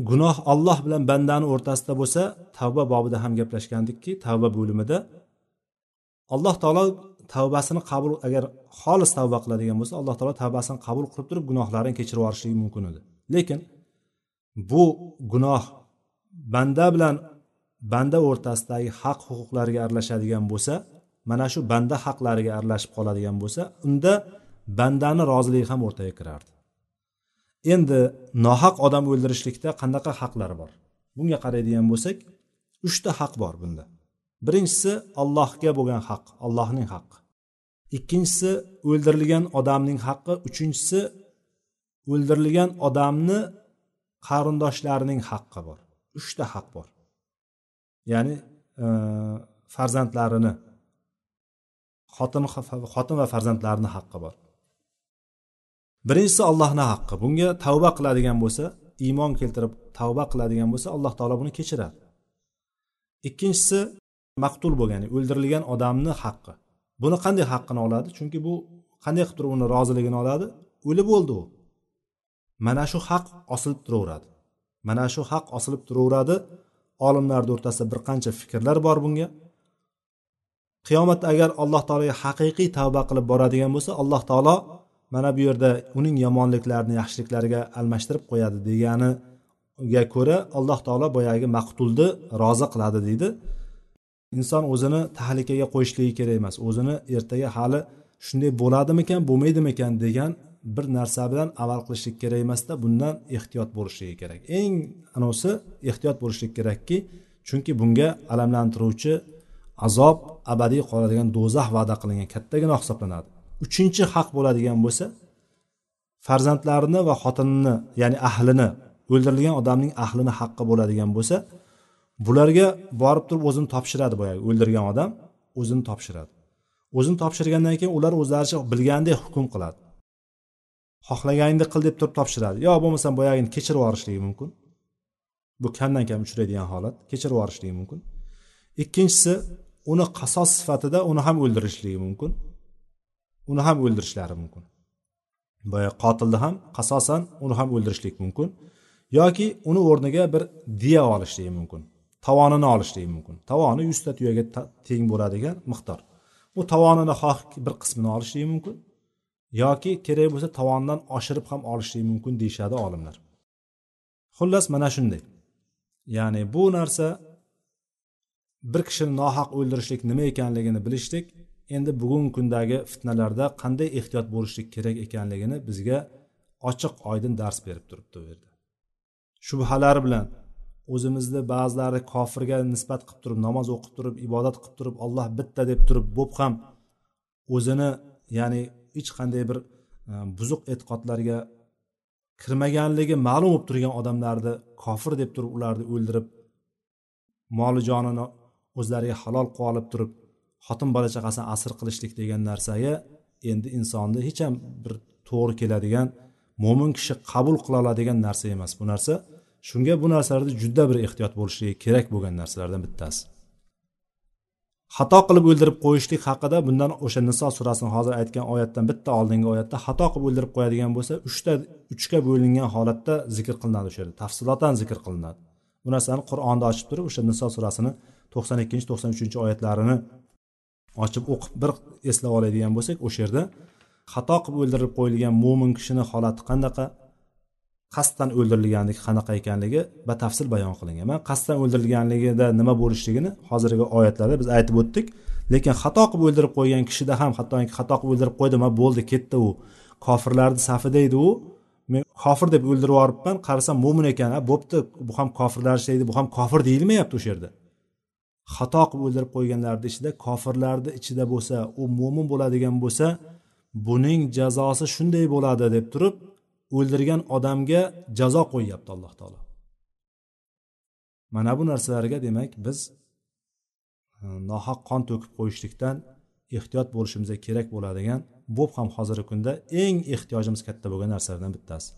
gunoh olloh bilan bandani o'rtasida bo'lsa tavba bobida ham gaplashgandikki tavba bo'limida alloh taolo tavbasini qabul agar xolis tavba qiladigan bo'lsa alloh taolo tavbasini qabul qilib turib gunohlarini kechirib yuborishligi mumkin edi. Lekin bu gunoh banda bilan banda o'rtasidagi haq huquqlarga aralashadigan bo'lsa mana shu banda haqlariga aralashib qoladigan bo'lsa unda bandani roziligi ham o'rtaga kirardi. Endi nohaq odam o'ldirishlikda qanaqa haqlar bor? Bunga qaraydigan bo'lsak uchta haq bor bunda. Birinchisi allohga bo'lgan haq allohning haqqi. Ikkinchisi o'ldirilgan odamning haqqi uchinchisi o'ldirilgan odamni qarindoshlarining haqqi bor. Uchta haq bor. Ya'ni e, farzandlarini xotin xotin va farzandlarini haqqi bor. Birinchisi allohni haqqi. Bunga tavba qiladigan bo'lsa iymon keltirib tavba qiladigan bo'lsa alloh taolo buni kechiradi. Ikkinchisi maqtul bo'lgan o'ldirilgan odamni haqqi. Buni qanday haqqini oladi? Chunki bu qanday qilib turib uni roziligini oladi? O'lib o'ldi u. Mana shu haq osilib turaveradi. Mana shu haq osilib turaveradi. Olimlarni o'rtasida bir qancha fikrlar bor bunga. Qiyomatda agar alloh taologa haqiqiy tavba qilib boradigan bo'lsa alloh taolo mana bu yerda uning yomonliklarini yaxshiliklariga almashtirib qo'yadi deganiga ko'ra alloh taolo boyagi maqtulni rozi qiladi deydi. Inson o'zini tahlikaga qo'yishligi kerak emas o'zini ertaga hali shunday bo'ladimikan bo'lmaydimikan degan bir narsa bilan amal qilishlik kerak emasda bundan ehtiyot bo'lishligi kerak. Eng anosi ehtiyot bo'lishlik kerakki chunki bunga alamlantiruvchi azob abadiy qoladigan do'zax va'da qilingan katta gunoh hisoblanadi. Uchinchi haq bo'ladigan bo'lsa farzandlarini va xotinini ya'ni ahlini o'ldirilgan odamning ahlini haqqi bo'ladigan bo'lsa bularga borib turib o'zini topshiradi boyagi. O'ldirgan odam o'zini topshiradi. O'zini topshirgandan keyin ular o'zlaricha bilgandek hukm qiladi. Xohlaganingni qil deb turib topshiradi. Yo bo'lmasam boyagini kechirib yuborishligi mumkin. Bu kamdan kam uchraydigan holat. Kechirib yuborishligi mumkin. Ikkinchisi uni qasos sifatida uni ham o'ldirishligi mumkin. Uni ham o'ldirishlari mumkin. Boya qotilni ham qasosan uni ham o'ldirishlik mumkin. Yoki uni o'rniga bir diya olishligi mumkin. Tovonini olishligi mumkin. Tovoni yuzta tuyaga teng bo'ladigan miqdor. Bu tovonini xoh bir qismini olishligi mumkin. Yoki kerak bo'lsa tovondan oshirib ham olishligi mumkin deyishadi olimlar. Xullas mana shunday. Ya'ni bu narsa bir kishini nohaq o'ldirishlik nima ekanligini bilishlik endi bugungi kundagi fitnalarda qanday ehtiyot bo'lishlik kerak ekanligini bizga ochiq oydin dars berib turibdi u yerda shubhalar bilan o'zimizni ba'zilari kofirga nisbat qilib turib namoz o'qib turib ibodat qilib turib olloh bitta deb turib bo'p ham o'zini ya'ni hech qanday bir e, buzuq e'tiqodlarga kirmaganligi ma'lum bo'lib turgan odamlarni kofir deb turib ularni o'ldirib moli jonini o'zlariga halol qilib olib turib xotin bola chaqasini asr qilishlik degan narsaga endi insonni hech ham bir to'g'ri keladigan mo'min kishi qabul qila oladigan narsa emas. Bu narsa shunga bu narsalarda juda bir ehtiyot bo'lishligi kerak bo'lgan narsalardan bittasi. Xato qilib o'ldirib qo'yishlik haqida bundan o'sha niso surasini hozir aytgan oyatdan bitta oldingi oyatda xato qilib o'ldirib qo'yadigan bo'lsa uchta uchga bo'lingan holatda zikr qilinadi o'sha yerda tafsilotan zikr qilinadi. Bu narsani qur'onda ochib turib o'sha niso surasini to'qson ikkinchi to'qson uchinchi oyatlarini ochib o'qib bir eslab oladigan bo'lsak o'sha yerda xato qilib o'ldirib qo'yilgan mo'min kishini holati qanaqa qasddan o'ldirilganligi qanaqa ekanligi batafsil bayon qilingan. Man qasddan o'ldirilganligida nima bo'lishligini hozirgi oyatlarda biz aytib o'tdik lekin xato qilib o'ldirib qo'ygan kishida ham hattoki xato qilib o'ldirib qo'ydi ha bo'ldi ketdi u. Kofirlarni safida edi u. Men kofir deb o'ldirib yuboribman qarasam mo'min ekan a bo'pti bu ham kofirlar ishlaydi bu ham kofir deyilmayapti o'sha yerda. Xato qilib o'ldirib qo'yganlarni ichida kofirlarni ichida bo'lsa u mo'min bo'ladigan bo'lsa buning jazosi shunday bo'ladi deb turib o'ldirgan odamga jazo qo'yyapti alloh taolo. Mana bu narsalarga demak biz e, nohaq qon to'kib qo'yishlikdan ehtiyot bo'lishimiz kerak bo'ladigan bu ham hozirgi kunda eng ehtiyojimiz katta bo'lgan narsalardan bittasi.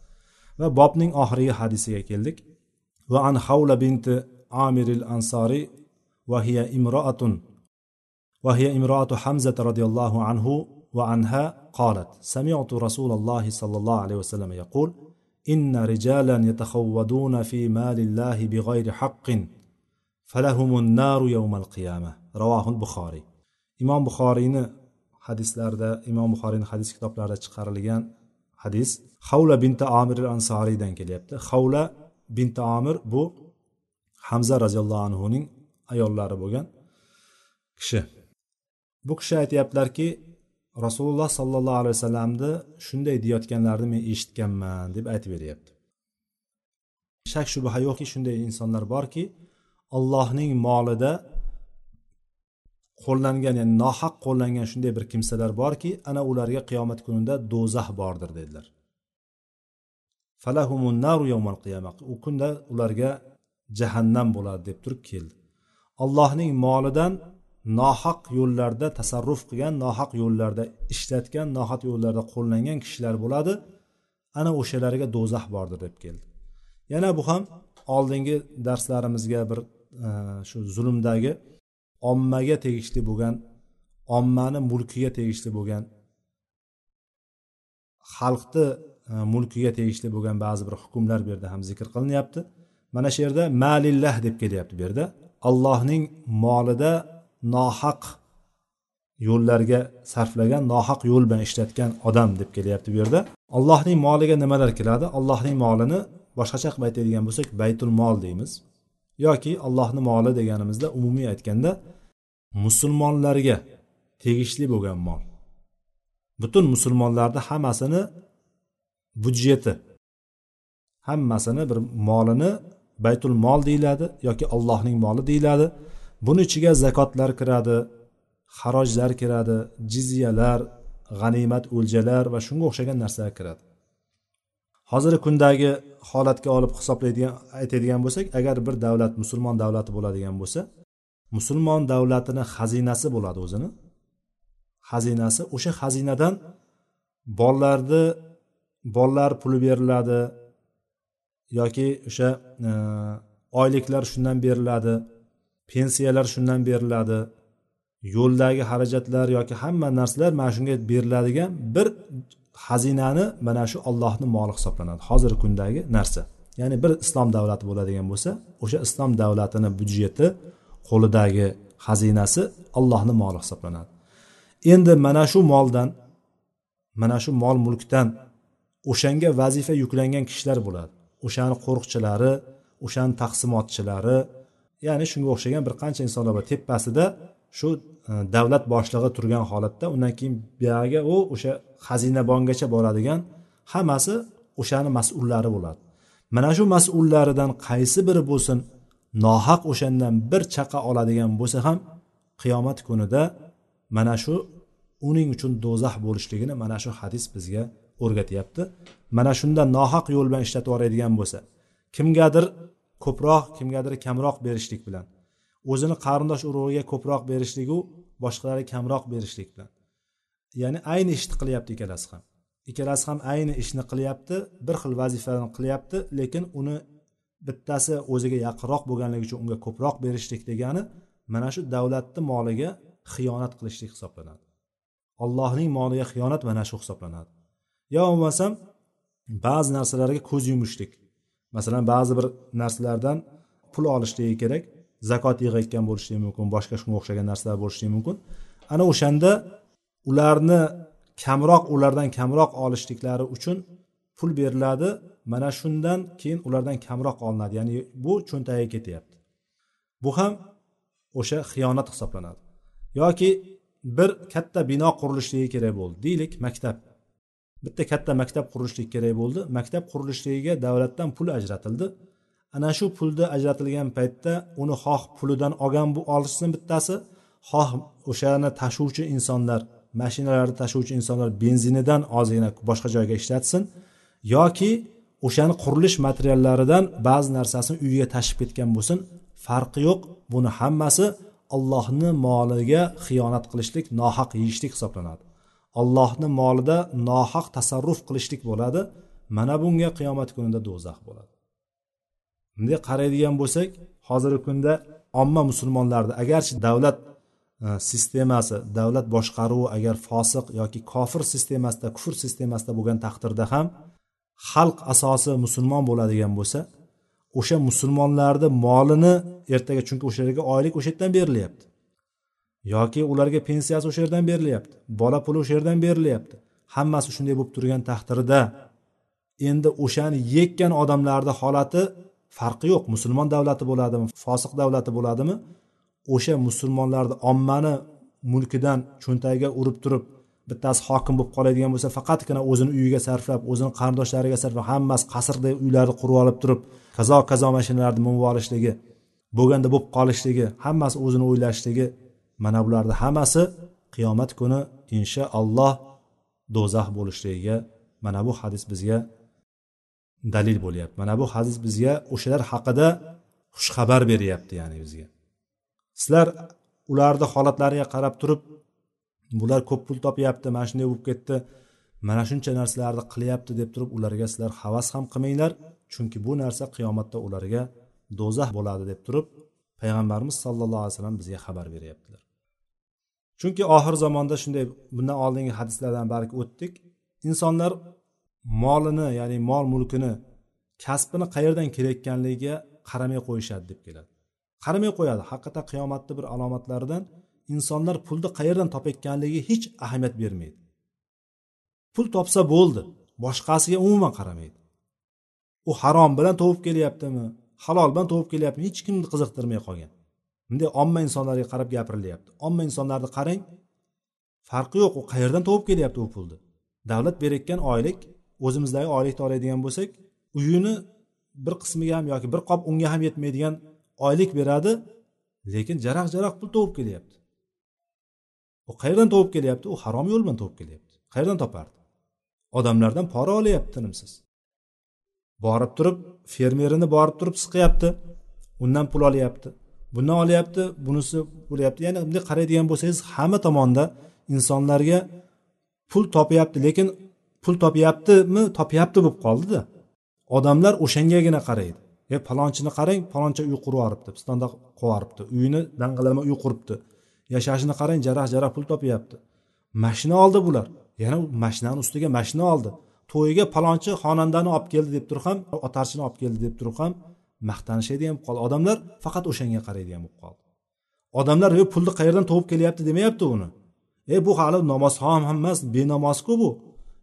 Va bobning oxirgi hadisiga keldik. Va an havla binti amiril ansoriy va hiya imroatun va hiya imroatu hamzata roziyallohu anhu وعنها قالت سمعت رسول الله صلى الله عليه وسلم يقول إن رجالا يتخوضون في مال الله بغير حق فلهم النار يوم القيامة رواه البخاري imom buxoriyni hadislarida imom buxoriyni hadis kitoblarida chiqarilgan hadis havla binti amir ansoriydan kelyapti havla binti amir bu hamza roziyallohu anhuning ayollari bo'lgan kishi. Bu kishi aytyaptilarki rasululloh sollallohu alayhi vasallamni shunday deyayotganlarini men eshitganman deb aytib beryapti. Shak shubha yo'qki shunday insonlar borki allohning molida qo'llangan ya'ni nohaq qo'llangan shunday bir kimsalar borki ana ularga qiyomat kunida do'zax bordir dedilar. U kunda ularga jahannam bo'ladi deb turib keldi. Allohning molidan nohaq yo'llarda tasarruf qilgan nohaq yo'llarda ishlatgan nohaq yo'llarda qo'llangan kishilar bo'ladi. Ana o'shalarga do'zax bordir deb keldi. Yana bu ham oldingi darslarimizga bir e, shu e, zulmdagi ommaga tegishli bo'lgan ommani mulkiga tegishli bo'lgan xalqni e, mulkiga tegishli bo'lgan ba'zi bir hukmlar bu yerda ham zikr qilinyapti. Mana shu yerda malillah deb kelyapti bu yerda. Allohning molida nohaq yo'llarga sarflagan nohaq yo'l bilan ishlatgan odam deb kelyapti bu yerda. Allohning moliga nimalar keladi? Allohning molini boshqacha qilib aytadigan bo'lsak baytul mol deymiz. Yoki allohni moli deganimizda umumiy aytganda musulmonlarga tegishli bo'lgan mol. Butun musulmonlarni hammasini budjeti hammasini bir molini baytul mol deyiladi yoki allohning moli deyiladi. Buni ichiga zakotlar kiradi xarojlar kiradi jizyalar g'animat o'ljalar va shunga o'xshagan narsalar kiradi. Hozirgi kundagi holatga olib hisoblaydigan aytadigan bo'lsak agar bir davlat musulmon davlati bo'ladigan bo'lsa musulmon davlatini xazinasi bo'ladi o'zini. Xazinasi o'sha xazinadan bolalarni bolalar puli beriladi yoki o'sha oyliklar shundan beriladi pensiyalar shundan beriladi yo'ldagi xarajatlar yoki hamma narsalar mana shunga beriladigan bir xazinani mana shu ollohni moli hisoblanadi. Hozirgi kundagi narsa. Ya'ni bir islom davlati bo'ladigan bo'lsa o'sha islom davlatini byudjeti qo'lidagi xazinasi ollohni moli hisoblanadi. Endi mana shu moldan mana shu mol mulkdan o'shanga vazifa yuklangan kishilar bo'ladi. O'shani qo'riqchilari o'shani taqsimotchilari ya'ni shunga o'xshagan bir qancha insonlar bor. Tepasida shu e, davlat boshlig'i turgan holatda undan keyin buyog'iga u o'sha xazinabongacha boradigan hammasi o'shani mas'ullari bo'ladi. Mana shu mas'ullaridan qaysi biri bo'lsin nohaq o'shandan bir chaqa oladigan bo'lsa ham qiyomat kunida mana shu uning uchun do'zax bo'lishligini mana shu hadis bizga o'rgatyapti. Mana shunda nohaq yo'l bilan ishlatib yuboradigan bo'lsa kimgadir ko'proq kimgadir kamroq berishlik bilan o'zini qarindosh urug'iga ko'proq berishligu boshqalarga kamroq berishlik bilan. Ya'ni ayni ishni qilyapti ikkalasi ham. Ikkalasi ham ayni ishni qilyapti bir xil vazifani qilyapti lekin uni bittasi o'ziga yaqinroq bo'lganligi uchun unga ko'proq berishlik degani mana shu davlatni moliga xiyonat qilishlik hisoblanadi. Allohning moliga xiyonat mana shu hisoblanadi. Yo bo'lmasam ba'zi narsalarga ko'z yumishlik. Masalan ba'zi bir narsalardan pul olishligi kerak zakot yig'ayotgan bo'lishligi mumkin boshqa shunga o'xshagan narsalar bo'lishligi mumkin. Ana o'shanda ularni kamroq ulardan kamroq olishliklari uchun pul beriladi. Mana shundan keyin ulardan kamroq olinadi. Ya'ni bu cho'ntagiga ketyapti. Bu ham o'sha xiyonat hisoblanadi. Yoki bir katta bino qurilishligi kerak bo'ldi. Deylik maktab. Bitta katta maktab qurilishligi kerak bo'ldi. Maktab qurilishligiga davlatdan pul ajratildi. Ana shu pulni ajratilgan paytda uni xoh pulidan olgan bu olishsin bittasi. Xoh o'shani tashuvchi insonlar mashinalarni tashuvchi insonlar benzinidan ozgina boshqa joyga ishlatsin yoki o'shani qurilish materiallaridan ba'zi narsasini uyiga tashib ketgan bo'lsin. Farqi yo'q. Buni hammasi allohni moliga xiyonat qilishlik nohaq yeyishlik hisoblanadi. Allohni molida nohaq tasarruf qilishlik bo'ladi. Mana bunga qiyomat kunida do'zax bo'ladi. Bunday qaraydigan bo'lsak hozirgi kunda omma musulmonlarni agarchi davlat e, sistemasi davlat boshqaruvi agar fosiq yoki kofir sistemasida kufr sistemasida bo'lgan taqdirda ham xalq asosi musulmon bo'ladigan bo'lsa o'sha musulmonlarni molini ertaga chunki o'sha yerga oylik o'sha yerdan berilyapti. Yoki ularga pensiyasi o'sha yerdan berilyapti bola puli o'sha yerdan berilyapti. Hammasi shunday bo'lib turgan taqdirda. Endi o'shani yekkan odamlarni holati farqi yo'q. Musulmon davlati bo'ladimi fosiq davlati bo'ladimi? O'sha musulmonlarni ommani mulkidan cho'ntagiga urib turib bittasi hokim bo'lib qoladigan bo'lsa faqatgina o'zini uyiga sarflab o'zini qarindoshlariga sarflab hammasi qasrday uylarni qurib olib turib kazo kazo mashinalarni minib olishligi bo'lganda bo'lib qolishligi hammasi o'zini o'ylashligi mana bularni hammasi qiyomat kuni inshaalloh do'zax bo'lishligiga mana bu hadis bizga dalil bo'lyapti. Mana bu hadis bizga o'shalar haqida xushxabar beryapti ya'ni bizga. Sizlar ularni holatlariga qarab turib bular ko'p pul topyapti mana shunday bo'lib ketdi mana shuncha narsalarni qilyapti deb turib ularga sizlar havas ham qilmanglar chunki bu narsa qiyomatda ularga do'zax bo'ladi deb turib payg'ambarimiz sollallohu alayhi vasallam bizga xabar beryaptilar. Chunki oxir zamonda shunday bundan oldingi hadislardan balki o'tdik. Insonlar molini ya'ni mol mulkini kasbini qayerdan kelayotganligiga qaramay qo'yishadi deb keladi. Qaramay qo'yadi. Haqiqatdan qiyomatni bir alomatlaridan insonlar pulni qayerdan topayotganligiga hech ahamiyat bermaydi. Pul topsa bo'ldi boshqasiga umuman qaramaydi. U harom bilan topib kelyaptimi halol bilan topib kelyaptimi hech kimni qiziqtirmay qolgan. Bunday omma insonlarga qarab gapirilyapti omma insonlarni qarang farqi yo'q u qayerdan topib kelyapti u pulni? Davlat berayotgan oylik o'zimizdagi oylikni oladigan bo'lsak uyini bir qismiga ham yoki bir qop unga ham yetmaydigan oylik beradi lekin jaraq jaraq pul topib kelyapti. U qayerdan topib kelyapti? U harom yo'l bilan topib kelyapti. Qayerdan topardi? Odamlardan pora olyapti tinimsiz borib turib fermerini borib turib siqyapti. Undan pul olyapti. Bundan olyapti bunisi bo'lyapti. Ya'ni bunday qaraydigan bo'lsangiz hamma tomonda insonlarga pul topyapti lekin pul topyaptimi topyapti bo'lib qoldida. Odamlar o'shangagina qaraydi. E palonchini qarang paloncha uy qurib yuboribdi pistonda qo'yib uyini dang'illama uy quribdi yashashini qarang jaraq jarah pul topyapti. Mashina oldi bular. Yana mashinani ustiga mashina oldi. To'yiga palonchi xonandani olib keldi deb turib ham otarchini olib keldi deb turib ham maqtanishadi ham qoldi. Odamlar faqat o'shanga qaraydigan bo'lib qoldi. Odamlar e pulni qayerdan topib kelyapti? demayapti uni e bu hali namozxon ham emas benamozku bu.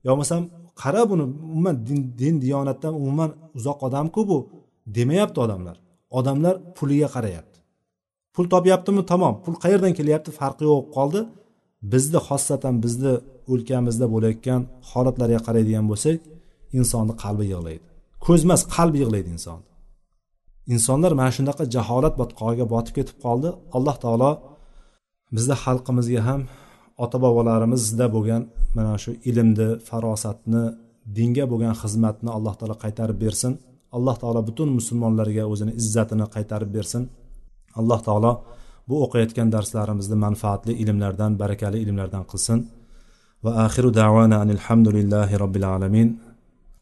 Yo bo'lmasam qara buni umuman din, din diyonatdan umuman uzoq odamku bu demayapti odamlar. Odamlar puliga qarayapti. Pul topyaptimi? Tamom. Pul qayerdan kelyapti? Farqi yo'q qoldi. Bizni xossatan bizni o'lkamizda bo'layotgan holatlarga qaraydigan bo'lsak insonni qalbi yig'laydi. Ko'z emas qalb yig'laydi inson insonlar mana shunaqa jaholat botqog'iga botib ketib qoldi. Alloh taolo bizni xalqimizga ham ota bobolarimizda bo'lgan mana shu ilmni farosatni dinga bo'lgan xizmatni alloh taolo qaytarib bersin. Alloh taolo butun musulmonlarga o'zini izzatini qaytarib bersin. Alloh taolo bu o'qiyotgan darslarimizni manfaatli ilmlardan barakali ilmlardan qilsin. Va axiru davana alhamdulillahi robbil alamin.